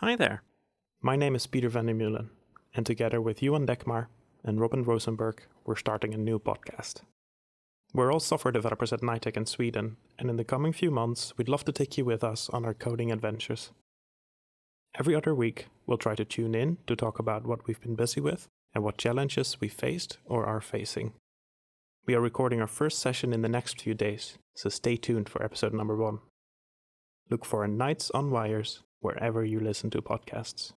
Hi there. My name is Peter van der Meulen, and together with Johan Deckmar and Robin Rosenberg, we're starting a new podcast. We're all software developers at Knightec in Sweden, and in the coming few months, we'd love to take you with us on our coding adventures. Every other week, we'll try to tune in to talk about what we've been busy with and what challenges we faced or are facing. We are recording our first session in the next few days, so stay tuned for episode number one. Look for Knights on Wires wherever you listen to podcasts.